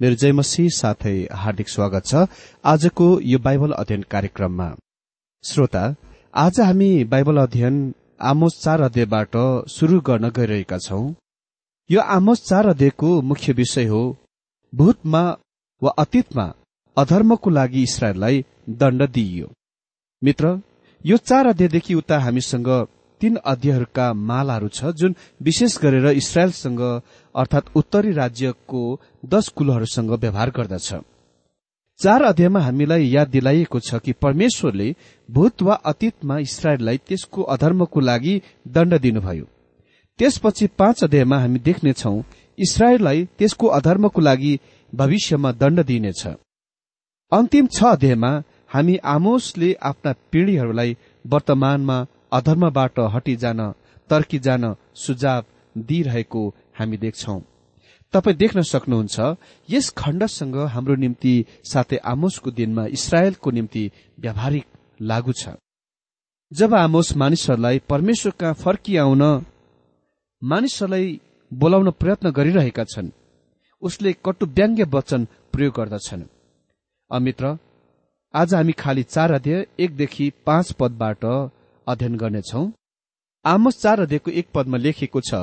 मेरो जयमसी साथै हार्दिक स्वागत छ। आजको यो बाइबल अध्ययन कार्यक्रममा। श्रोता आज हामी बाइबल अध्ययन आमोस चार अध्यायबाट शुरू गर्न गइरहेका छौं। यो आमोस चार अध्यायको मुख्य विषय हो भूतमा वा अतीतमा अधर्मको लागि इसरायललाई दण्ड दिइयो। मित्र यो चार अध्यायदेखि उता हामीसँग तीन अध्यायहरूका मालाहरू छ जुन विशेष गरेर इसरायलसँग अर्थात उत्तरी राज्यको दश कुलहरूसँग व्यवहार गर्दछ। चार अध्यायमा हामीलाई याद दिलाइएको छ कि परमेश्वरले भूत वा अतीतमा इसरायललाई त्यसको अधर्मको लागि दण्ड दिनुभयो। त्यसपछि पाँच अध्यायमा हामी देख्नेछौ इसरायललाई त्यसको अधर्मको लागि भविष्यमा दण्ड दिइनेछ। अन्तिम छ अध्यायमा हामी आमोसले आफ्ना पीढ़ीहरूलाई वर्तमानमा अधर्मबाट हटिजान तर्किजान सुझाव दिइरहेको हामी देख्छौ। तपाईँ देख्न सक्नुहुन्छ यस खण्डसँग हाम्रो निम्ति साथै आमोसको दिनमा इसरायलको निम्ति व्यावहारिक लागू छ। जब आमोस मानिसहरूलाई परमेश्वर कहाँ फर्किआउन मानिसहरूलाई बोलाउन प्रयत्न गरिरहेका छन् उसले कटु व्यङ्ग्य वचन प्रयोग गर्दछन्। अमित्र आज हामी खालि चार अध्यय एकदेखि पाँच पदबाट अध्ययन गर्नेछौ। आमोस चार अध्ययको एक पदमा लेखेको छ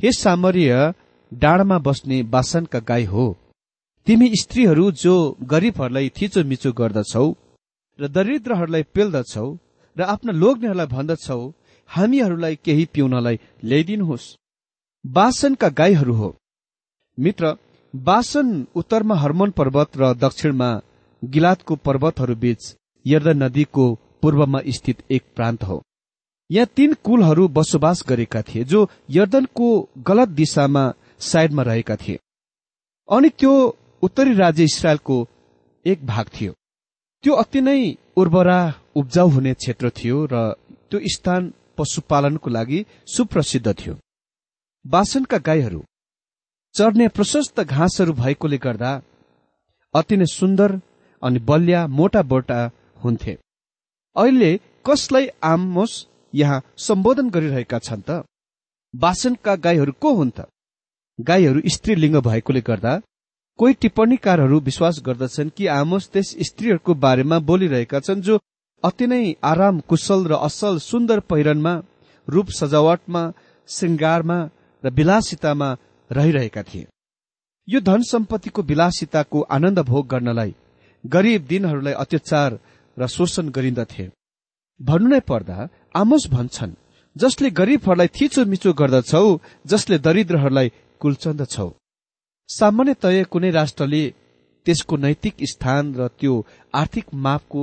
हे सामर्य डाँडामा बस्ने बासनका गाई हो। तिमी स्त्रीहरू जो गरीबहरूलाई थिचोमिचो गर्दछौ र दरिद्रहरूलाई पेल्दछौ र आफ्ना लोग्नेहरूलाई भन्दछौ हामीहरूलाई केही पिउनलाई ल्याइदिनुहोस्। बासनका गाईहरू हो। मित्र बासन उत्तरमा हर्मोन पर्वत र दक्षिणमा गिलातको पर्वतहरू बीच यर्दन नदीको पूर्वमा स्थित एक प्रान्त हो। यहाँ तीन कुलहरू बसोबास गरेका थिए जो यर्दनको गलत दिशामा साइडमा रहेका थिए। अनि त्यो उत्तरी राज्य इसरायलको एक भाग थियो। त्यो अति नै उर्वरा उब्जाउ हुने क्षेत्र थियो र त्यो स्थान पशुपालनको लागि सुप्रसिद्ध थियो। बासनका गाईहरू चर्ने प्रशस्त घाँसहरू भएकोले गर्दा अति नै सुन्दर अनि बलिया मोटा बोटा हुन्थे। अहिले कसलाई आमोस यहाँ सम्बोधन गरिरहेका छन् त। बासनका गाईहरू को हुन् त? गाईहरू स्त्रीलिङ्ग भएकोले गर्दा कोही टिप्पणीकारहरू विश्वास गर्दछन् कि आमोस त्यस स्त्रीहरूको बारेमा बोलिरहेका छन् जो अति नै आराम कुशल र असल सुन्दर पहिरनमा रूप सजावटमा श्रृङ्गारमा र विलासितामा रहिरहेका थिए। यो धन सम्पत्तिको विलासिताको आनन्द भोग गर्नलाई गरीब दिनहरूलाई अत्याचार र शोषण गरिन्दथे। भन्नु नै पर्दा आमोस भन्छन् जसले गरीबहरूलाई थिचो मिचो गर्दछौ जसले दरिद्रहरूलाई कुल्चन्दछौ। सामान्यतय कुनै राष्ट्रले त्यसको नैतिक स्थान र त्यो आर्थिक मापको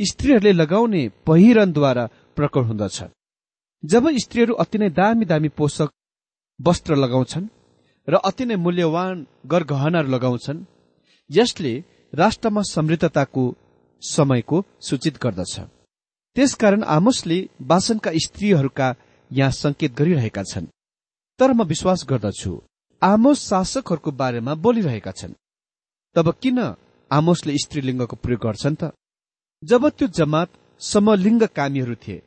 स्त्रीहरूले लगाउने पहिरनद्वारा प्रकट हुँदछ। जब स्त्रीहरू अति नै दामी दामी पोषक वस्त्र लगाउँछन् र अति नै मूल्यवान गरगहनाहरू लगाउँछन् यसले राष्ट्रमा समृद्धताको समयको सूचित गर्दछ। त्यसकारण आमोसले बासनका स्त्रीहरूका यहाँ संकेत गरिरहेका छन्। तर म विश्वास गर्दछु आमोस शासकहरूको बारेमा बोलिरहेका छन्। तब किन आमोसले स्त्रीलिङ्गको प्रयोग गर्छन् त? जब त्यो जमात समलिङ्ग कामीहरू थिए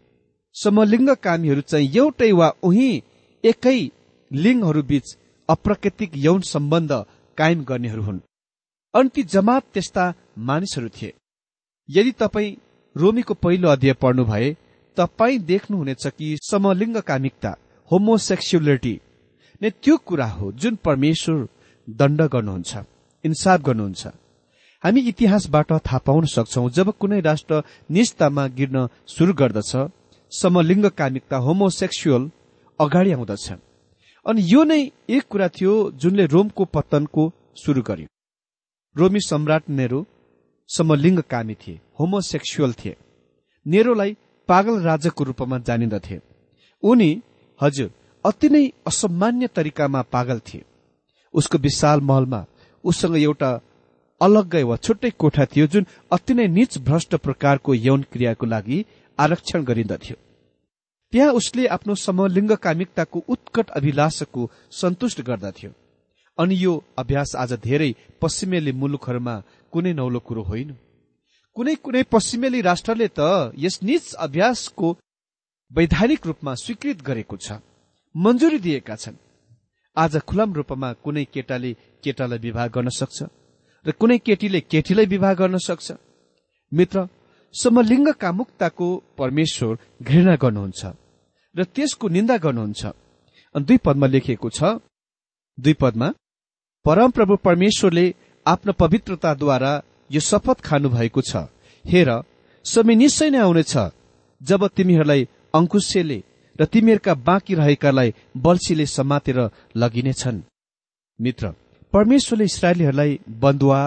समलिङ्ग कामीहरू चाहिँ एउटै वा उही एकै लिङ्गहरू बीच अप्राकृतिक यौन सम्बन्ध कायम गर्नेहरू हुन्। अनि ती जमात त्यस्ता मानिसहरू थिए। यदि तपाईँ रोमीको पहिलो अध्याय पढ्नु भए तपाईँ देख्नुहुनेछ कि समलिङ्ग कामिकता होमोसेक्सुअलिटी नै त्यो कुरा हो जुन परमेश्वर दण्ड गर्नुहुन्छ इन्साफ गर्नुहुन्छ। हामी इतिहासबाट थाहा पाउन सक्छौ जब कुनै राष्ट्र निजतामा गिर्न सुरु गर्दछ समलिङ्ग कामिकता होमोसेक्सुअल अगाडि आउँदछ। अनि यो नै एक कुरा थियो जुनले रोमको पतनको सुरु गर्यो। रोमी सम्राट नेहरू समलिङ्ग कामी थिए होमोसेक्सुअल थिए। नेरोलाई पागल राजाको रूपमा जानिन्दथे उनी हजुर अति नै असामान्य तरिकामा पागल थिए। उसको विशाल महलमा उसँग एउटा अलग्गै वा छुट्टै कोठा थियो जुन अति नै निच भ्रष्ट प्रकारको यौन क्रियाको लागि आरक्षण गरिन्दथ्यो त्यहाँ उसले आफ्नो समलिङ्ग कामिकताको उत्कट अभिलाषको सन्तुष्ट गर्दथ्यो। अनि यो अभ्यास आज धेरै पश्चिमेली मुलुकहरूमा कुनै नौलो कुरो होइन। कुनै कुनै पश्चिमेली राष्ट्रले त यस निज अभ्यासको वैधानिक रूपमा स्वीकृत गरेको छ मञ्जुरी दिएका छन्। आज खुलाम रूपमा कुनै केटाले केटालाई विवाह गर्न सक्छ र कुनै केटीले केटीलाई विवाह गर्न सक्छ। मित्र समलिङ्ग कामुकताको परमेश्वर घृणा गर्नुहुन्छ र त्यसको निन्दा गर्नुहुन्छ। अनि दुई पदमा लेखिएको छ दुई पदमा परमप्रभु परमेश्वरले आफ्नो पवित्रताद्वारा यो शपथ खानु भएको छ। हेर समय निश्चय नै आउनेछ जब तिमीहरूलाई अंकुशले र तिमीहरूका बाँकी रहेकालाई बल्छीले समातेर लगिनेछन्। मित्र परमेश्वरले इसरायलीहरूलाई बन्दुवा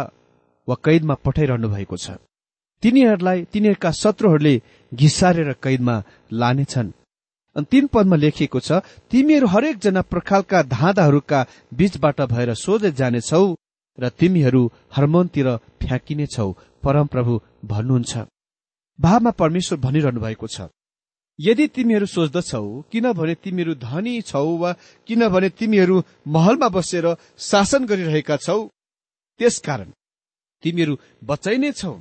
वा कैदमा पठाइरहनु भएको छ। तिनीहरूलाई तिनीहरूका शत्रुहरूले घिसारेर कैदमा लानेछन्। अनि तीन पदमा लेखिएको छ तिमीहरू हरेकजना प्रखालका धाँधाहरूका बीचबाट भएर सोझै जानेछौ र तिमीहरू हर्मनतिर फ्याँकिनेछौ परमप्रभु भन्नुहुन्छ। भावमा परमेश्वर भनिरहनु भएको छ। यदि तिमीहरू सोच्दछौ किनभने तिमीहरू धनी छौ वा किनभने तिमीहरू महलमा बसेर शासन गरिरहेका छौ त्यसकारण तिमीहरू बचाइनेछौ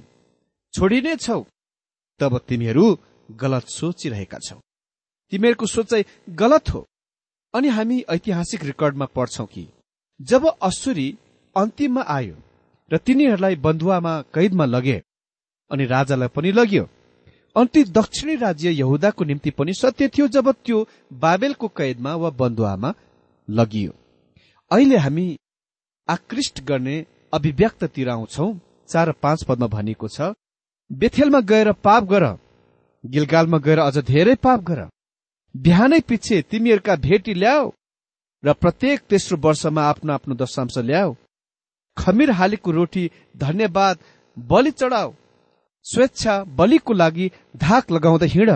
छोडिनेछौ तब तिमीहरू गलत सोचिरहेका छौ। तिमीहरूको सोचाइ गलत हो। अनि हामी ऐतिहासिक रेकर्डमा पढ्छौ कि जब असुरी अन्तिममा आयो र तिनीहरूलाई बन्धुवामा कैदमा लगे अनि राजालाई पनि लग्यो। अन्ति दक्षिणी राज्य यहुदाको निम्ति पनि सत्य थियो जब त्यो बाबेलको कैदमा वा बन्धुवामा लगियो। अहिले हामी आकृष्ट गर्ने अभिव्यक्ततिर आउँछौ। चार पाँच पदमा भनिएको छ बेथेलमा गएर पाप गर गिलगालमा गएर अझ धेरै पाप गर। बिहानै पछि तिमीहरूका भेटी ल्याऊ र प्रत्येक तेस्रो वर्षमा आफ्नो आफ्नो दशांश ल्याऊ। खमिर हालेको रोटी धन्यवाद बलि चढाऊ स्वेच्छा बलिको लागि धाक लगाउँदै हिँड।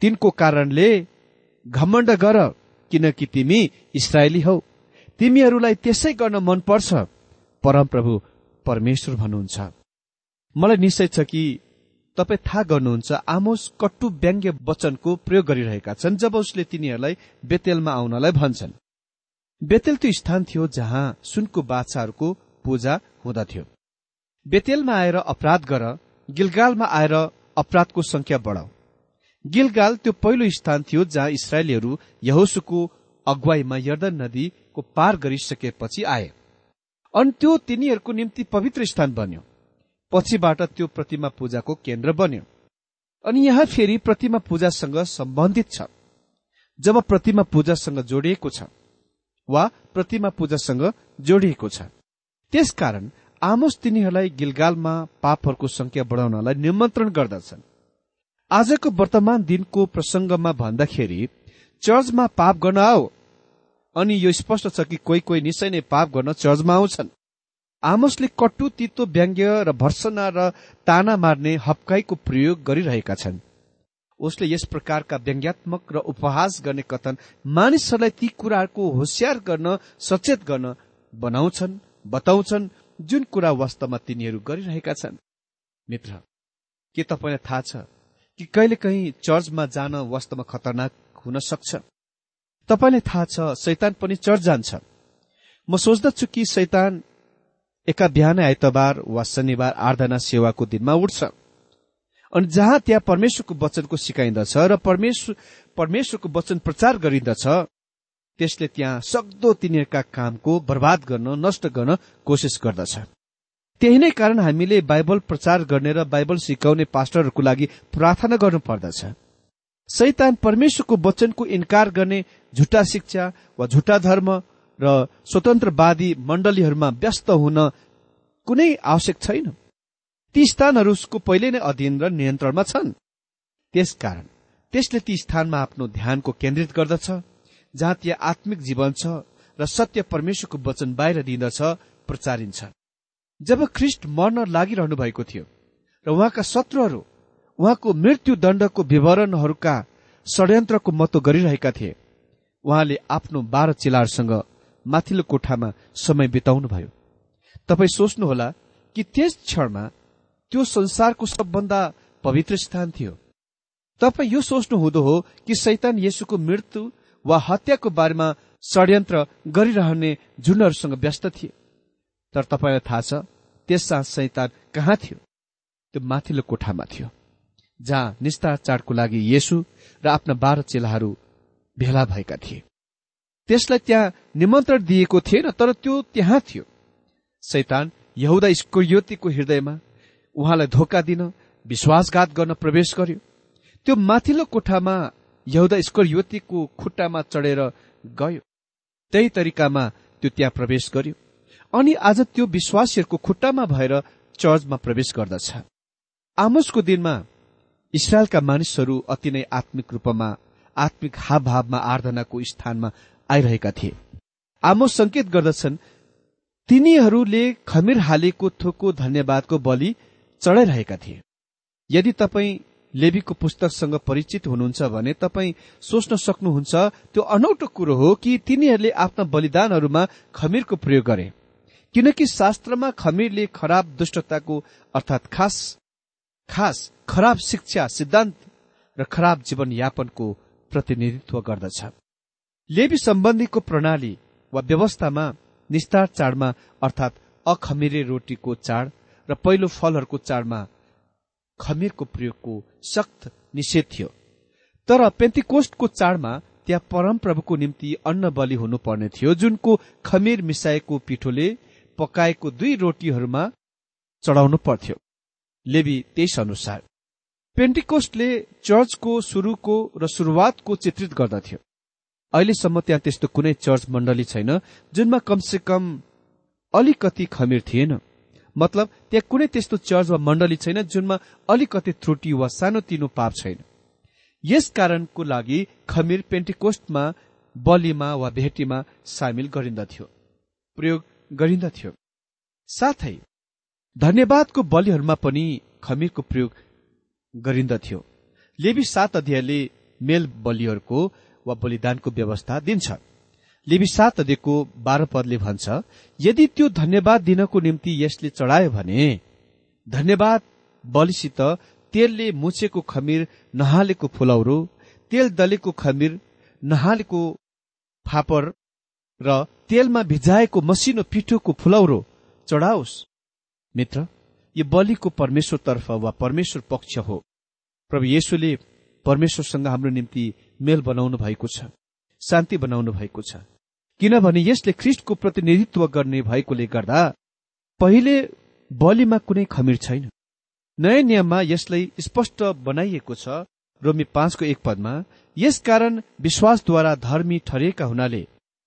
तिनको कारणले घमण्ड गर किनकि तिमी इसरायली हौ। तिमीहरूलाई त्यसै गर्न मनपर्छ परमप्रभु परमेश्वर भन्नुहुन्छ। मलाई निश्चय छ कि तपाईँ थाहा गर्नुहुन्छ आमोस कट्टु व्यङ्ग्य वचनको प्रयोग गरिरहेका छन् जब उसले तिनीहरूलाई बेतेलमा आउनलाई भन्छन्। बेतेल त्यो स्थान थियो जहाँ सुनको बाछाहरूको पूजा हुँदथ्यो। बेतेलमा आएर अपराध गर गिलगालमा आएर अपराधको संख्या बढाऊ गिलगाल त्यो पहिलो स्थान थियो जहाँ इसरायलीहरू यहोसुको अगुवाईमा यर्दन नदीको पार गरिसकेपछि आए। अनि त्यो तिनीहरूको निम्ति पवित्र स्थान बन्यो। पछिबाट त्यो प्रतिमा पूजाको केन्द्र बन्यो। अनि यहाँ फेरि प्रतिमा पूजासँग सम्बन्धित छ। जब प्रतिमा पूजासँग जोडिएको छ वा प्रतिमा पूजासँग जोडिएको छ। त्यसकारण आमोस तिनीहरूलाई गिलगालमा पापहरूको संख्या बढाउनलाई निमन्त्रण गर्दछन्। आजको वर्तमान दिनको प्रसंगमा भन्दाखेरि चर्चमा पाप गर्न आऊ। अनि यो स्पष्ट छ कि कोही कोही निश्चय नै पाप गर्न चर्चमा आउँछन्। आमोसले कट्टु तितो व्यङ्ग्य र भर्सना र ताना मार्ने हप्काईको प्रयोग गरिरहेका छन्। उसले यस प्रकारका व्यङ्ग्यात्मक र उपहास गर्ने कथन मानिसहरूलाई ती कुराहरूको होसियार गर्न सचेत गर्न बनाउँछन्। बताउँछन् जुन कुरा वास्तवमा तिनीहरू गरिरहेका छन्। मित्र के तपाईँलाई थाहा छ कि कहिलेकाहीँ चर्चमा जान वास्तवमा खतरनाक हुन सक्छ? तपाईँलाई थाहा छ शैतान पनि चर्च जान्छ। म सोच्दछु कि शैतान एका बिहान आइतबार वा शनिबार आराधना सेवाको दिनमा उठ्छ। अनि जहाँ त्यहाँ परमेश्वरको वचनको सिकाइन्दछ र परमेश्वर परमेश्वरको वचन प्रचार गरिन्दछ त्यसले त्यहाँ सक्दो तिनीहरूका कामको बर्बाद गर्न नष्ट गर्न कोसिस गर्दछ। त्यही नै कारण हामीले बाइबल प्रचार गर्ने र बाइबल सिकाउने पास्टरहरूको लागि प्रार्थना गर्नु पर्दछ। शैतान परमेश्वरको वचनको इन्कार गर्ने झुटा शिक्षा वा झुटा धर्म र स्वतन्त्रवादी मण्डलीहरूमा व्यस्त हुन कुनै आवश्यक छैन। ती स्थानहरू उसको पहिले नै अधीन र नियन्त्रणमा छन्। त्यसकारण त्यसले ती स्थानमा आफ्नो ध्यानको केन्द्रित गर्दछ। जहाँ त्यहाँ आत्मिक जीवन छ र सत्य परमेश्वरको वचन बाहिर दिँदछ प्रचारिन्छ। जब ख्रिस्ट मर्न लागिरहनु भएको थियो र उहाँका शत्रुहरू उहाँको मृत्यु दण्डको विवरणहरूका षड्यन्त्रको महत्व गरिरहेका थिए उहाँले आफ्नो बाह्र चिलाहरूसँग माथिल्लो कोठामा समय बिताउनुभयो तपाईँ सोच्नुहोला कि त्यस क्षणमा त्यो संसारको सबभन्दा पवित्र स्थान थियो। तपाईँ यो सोच्नु हुँदो हो कि सैतान येसुको मृत्यु वा हत्याको बारेमा षड्यन्त्र गरिरहने झुन्डहरूसँग व्यस्त थिए। तर तपाईँलाई थाहा छ त्यस साथ सैतान कहाँ थियो? त्यो माथिल्लो कोठामा थियो जहाँ निस्तार चाडको लागि येसु र आफ्ना बाह्र चेलाहरू भेला भएका थिए। त्यसलाई त्यहाँ निमन्त्रण दिएको थिएन तर त्यो त्यहाँ थियो। सैतान यहुदा स्कोरियोतीको हृदयमा उहाँलाई धोका दिन विश्वासघात गर्न प्रवेश गर्यो। त्यो माथिल्लो कोठामा यहुदा स्कोरियोतीको खुट्टामा चढेर गयो। त्यही तरिकामा त्यो त्यहाँ प्रवेश गर्यो। अनि आज त्यो विश्वासीहरूको खुट्टामा भएर चर्चमा प्रवेश गर्दछ। आमोसको दिनमा इसरायलका मानिसहरू अति नै आत्मिक रूपमा आत्मिक हावभावमा आराधनाको स्थानमा आइरहेका थिए। आमोस संकेत गर्दछन् तिनीहरूले खमिर हालेको थोको धन्यवादको बलि चढाइरहेका थिए। यदि तपाईँ लेबीको पुस्तकसँग परिचित हुनुहुन्छ भने तपाईँ सोच्न सक्नुहुन्छ त्यो अनौठो कुरो हो कि तिनीहरूले आफ्ना बलिदानहरूमा खमिरको प्रयोग गरे। किनकि शास्त्रमा खमिरले खराब दुष्टताको अर्थात खास खास खराब शिक्षा सिद्धान्त र खराब जीवनयापनको प्रतिनिधित्व गर्दछ। लेबी सम्बन्धीको प्रणाली वा व्यवस्थामा निस्तार चाडमा अर्थात अखमिरे रोटीको चाड र पहिलो फलहरूको चाडमा खमिरको प्रयोगको सख्त निषेध थियो। तर पेन्टिकोस्टको चाडमा त्यहाँ परमप्रभुको निम्ति अन्न बलि हुनुपर्ने थियो जुनको खमिर मिसाएको पिठोले पकाएको दुई रोटीहरूमा चढाउनु पर्थ्यो। लेबी त्यस अनुसार। पेन्टिकोस्टले चर्चको सुरुको र सुरुवातको चित्रित गर्दथ्यो। अहिलेसम्म त्यहाँ त्यस्तो कुनै चर्च मण्डली छैन जुनमा कमसे कम अलिकति खमिर थिएन। मतलब त्यहाँ कुनै त्यस्तो चर्च वा मण्डली छैन जुनमा अलिकति त्रुटि वा सानोतिनो पाप छैन। यस कारणको लागि खमिर पेन्टिकोस्टमा बलिमा वा भेटीमा सामेल गरिन्दथ्यो। प्रयोग गरिन्दथ्यो। साथै धन्यवादको बलिहरूमा पनि खमिरको प्रयोग गरिन्दथ्यो। लेबी सात अध्यायले मेल बलिहरूको वा बलिदानको व्यवस्था दिन्छ। लेबी सात अध्ययको बाह्र पदले भन्छ यदि त्यो धन्यवाद दिनको निम्ति यसले चढायो भने धन्यवाद बलिसित तेलले मुछेको खमिर नहालेको फुलौरो तेल दलेको खमिर नहालेको फापर र तेलमा भिजाएको मसिनो पिठोको फुलौरो चढाओस्। मित्र यो बलिको परमेश्वरतर्फ वा परमेश्वर पक्ष हो। प्रभु येशुले परमेश्वरसँग हाम्रो निम्ति मेल बनाउनु भएको छ शान्ति बनाउनु भएको छ। किनभने यसले ख्रिस्टको प्रतिनिधित्व गर्ने भएकोले गर्दा पहिले बलिमा कुनै खमिर छैन। नयाँ नियममा यसलाई स्पष्ट बनाइएको छ रोमी पाँचको एक पदमा यसकारण विश्वासद्वारा धर्मी ठरिएका हुनाले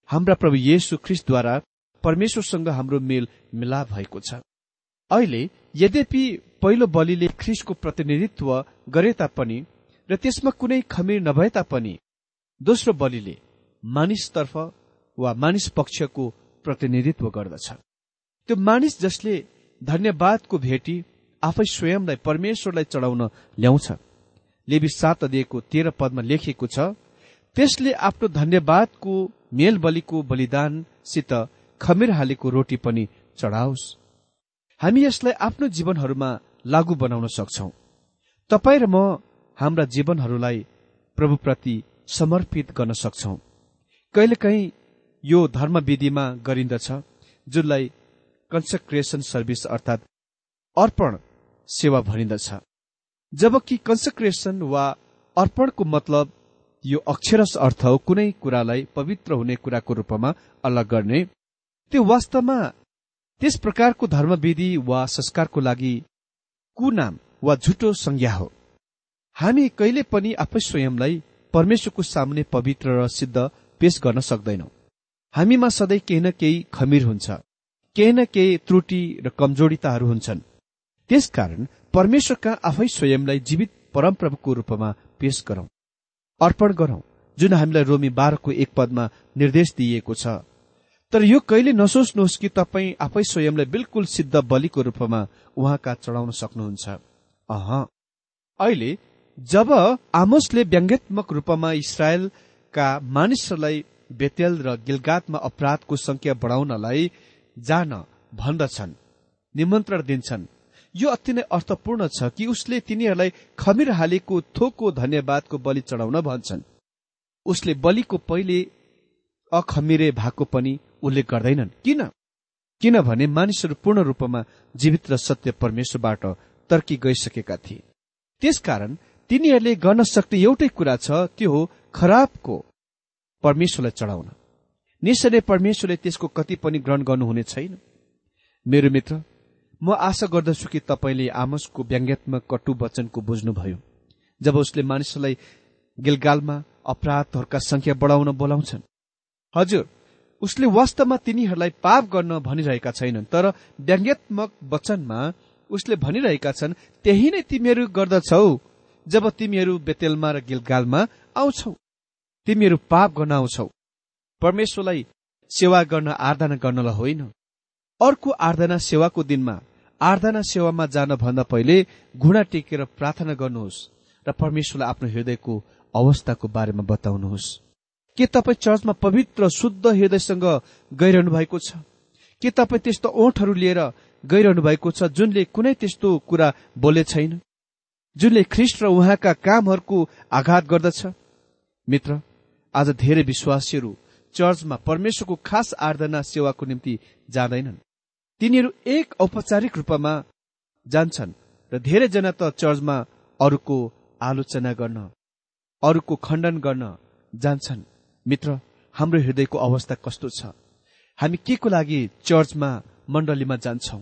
हाम्रा प्रभु येशु ख्रिस्टद्वारा परमेश्वरसँग हाम्रो मेल मिलाप भएको छ। अहिले यद्यपि पहिलो बलिले ख्रिसको प्रतिनिधित्व गरे तापनि र त्यसमा कुनै खमिर नभए तापनि दोस्रो बलिले मानिसतर्फ वा मानिस पक्षको प्रतिनिधित्व गर्दछ। त्यो मानिस जसले धन्यवादको भेटी आफै स्वयंलाई परमेश्वरलाई चढाउन ल्याउँछ। लेबी सात अध्ययको तेह्र पदमा लेखिएको छ त्यसले आफ्नो धन्यवादको मेल बलिको बलिदानसित खमिर हालेको रोटी पनि चढाओस्। हामी यसलाई आफ्नो जीवनहरूमा लागू बनाउन सक्छौ। तपाईँ र म हाम्रा जीवनहरूलाई प्रभुप्रति समर्पित गर्न सक्छौ। कहिलेकाहीँ यो धर्मविधिमा गरिन्दछ जुनलाई कन्सक्रेसन सर्भिस अर्थात् अर्पण सेवा भनिन्दछ। जबकि कन्सक्रेसन वा अर्पणको मतलब यो अक्षरस अर्थ हो कुनै कुरालाई पवित्र हुने कुराको रूपमा अलग गर्ने त्यो वास्तवमा त्यस प्रकारको धर्मविधि वा संस्कारको लागि कुनाम वा झुटो संज्ञा हो। हामी कहिले पनि आफै स्वयंलाई परमेश्वरको सामुने पवित्र र सिद्ध पेश गर्न सक्दैनौ। हामीमा सधैँ केही न केही खमिर हुन्छ। केही न केही त्रुटि र कमजोरिताहरू हुन्छन्। त्यसकारण परमेश्वरका आफै स्वयंलाई जीवित परमप्रभुको रूपमा पेश गरौं। अर्पण गरौं जुन हामीलाई रोमी बाह्रको एक पदमा निर्देश दिइएको छ। तर यो कहिले नसोच्नुहोस् कि तपाईँ आफै स्वयंलाई बिल्कुल सिद्ध बलिको रूपमा उहाँका चढाउन सक्नुहुन्छ। अह। अहिले जब आमोसले व्यङ्ग्यात्मक रूपमा इसरायलका मानिसहरूलाई बेतेल र गिलगातमा अपराधको संख्या बढाउनलाई जान भन्दछन् निमन्त्रण दिन्छन्। यो अति नै अर्थपूर्ण छ कि उसले तिनीहरूलाई खमिर हालेको थोको धन्यवादको बलि चढाउन भन्छन्। उसले बलिको पहिले अखमिरे भएको पनि उल्लेख गर्दैनन्। किन? किनभने मानिसहरू पूर्ण रूपमा जीवित र सत्य परमेश्वरबाट तर्की गइसकेका थिए। त्यसकारण तिनीहरूले गर्न सक्ने एउटै कुरा छ त्यो हो खराबको परमेश्वरलाई चढाउन। निश्चय परमेश्वरले त्यसको कति पनि ग्रहण गर्नुहुने छैन। मेरो मित्र म आशा गर्दछु कि तपाईँले आमसको व्यङ्ग्यात्मक कटु वचनको बुझ्नुभयो जब उसले मानिसहरूलाई गिलगालमा अपराधहरूका संख्या बढाउन बोलाउँछन्। हजुर उसले वास्तवमा तिनीहरूलाई पाप गर्न भनिरहेका छैनन् तर व्यङ्ग्यात्मक वचनमा उसले भनिरहेका छन् त्यही नै तिमीहरू गर्दछौ जब तिमीहरू बेतेलमा र गिलगालमा आउँछौ। तिमीहरू पाप गर्न परमेश्वरलाई सेवा गर्न आराधना गर्नलाई होइन। अर्को आराधना सेवाको दिनमा आराधना सेवामा जान भन्दा पहिले घुँडा टेकेर प्रार्थना गर्नुहोस् र परमेश्वरलाई आफ्नो हृदयको अवस्थाको बारेमा बताउनुहोस्। के तपाईँ चर्चमा पवित्र शुद्ध हृदयसँग गइरहनु भएको छ? के तपाईँ त्यस्तो ओठहरू लिएर गइरहनु भएको छ जुनले कुनै त्यस्तो कुरा बोले छैन? जुनले ख्रिस्ट र उहाँका कामहरूको आघात गर्दछ? मित्र आज धेरै विश्वासीहरू चर्चमा परमेश्वरको खास आराधना सेवाको निम्ति जाँदैनन्। तिनीहरू एक औपचारिक रूपमा जान्छन् र धेरैजना त चर्चमा अरूको आलोचना गर्न अरूको खण्डन गर्न जान्छन्। मित्र हाम्रो हृदयको अवस्था कस्तो छ? हामी के को लागि चर्चमा मण्डलीमा जान्छौं?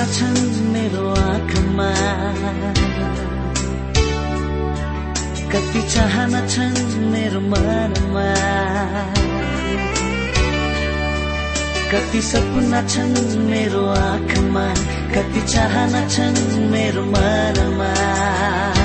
सपना छन् मेरो आँखामा। कति चाहना छन् मेरो मनमा। कति सपना छन् मेरो आँखामा। कति चाहना छन् मेरो मनमा।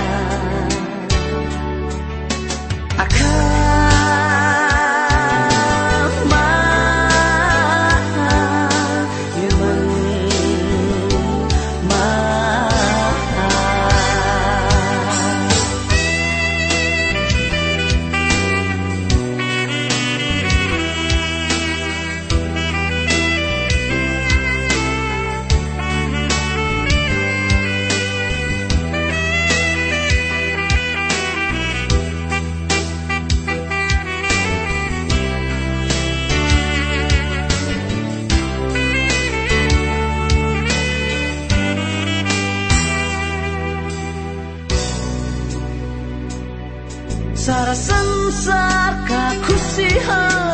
खुसीहरू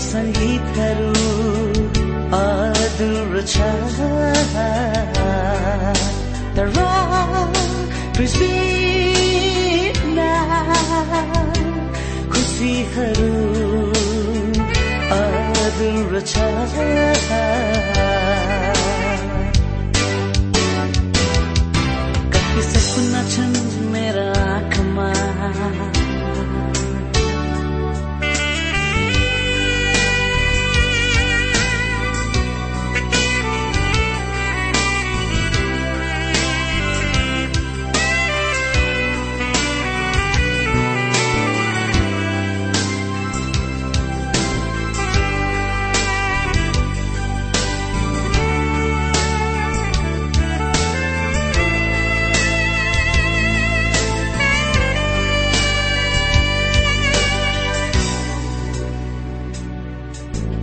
सङ्गीतहरू अधुरो छ तर खुसीहरू अधुरो छ कति सपना छन् मेरा आँखामा।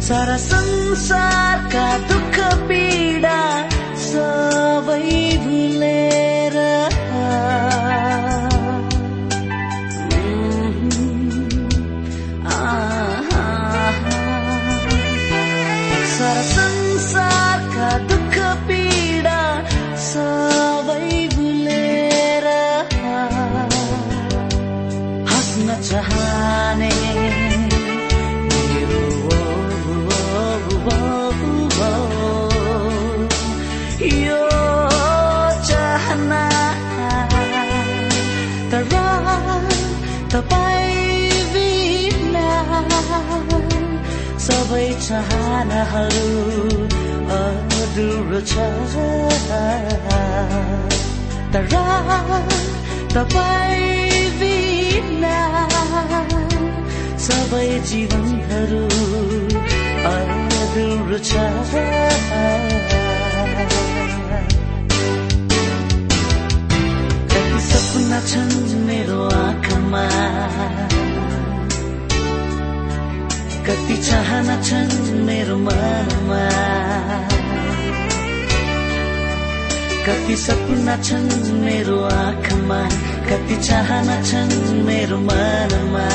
सारा संसारका दुःख पीडा सबै चाहनाहरू अधुरो छ तर तपाईँ बिना सबै जीवनहरू अधुरो छ चाहना छन् मेरो मनमा। कति सपना छन् मेरो आँखामा कति चाहना छन् मेरो मनमा।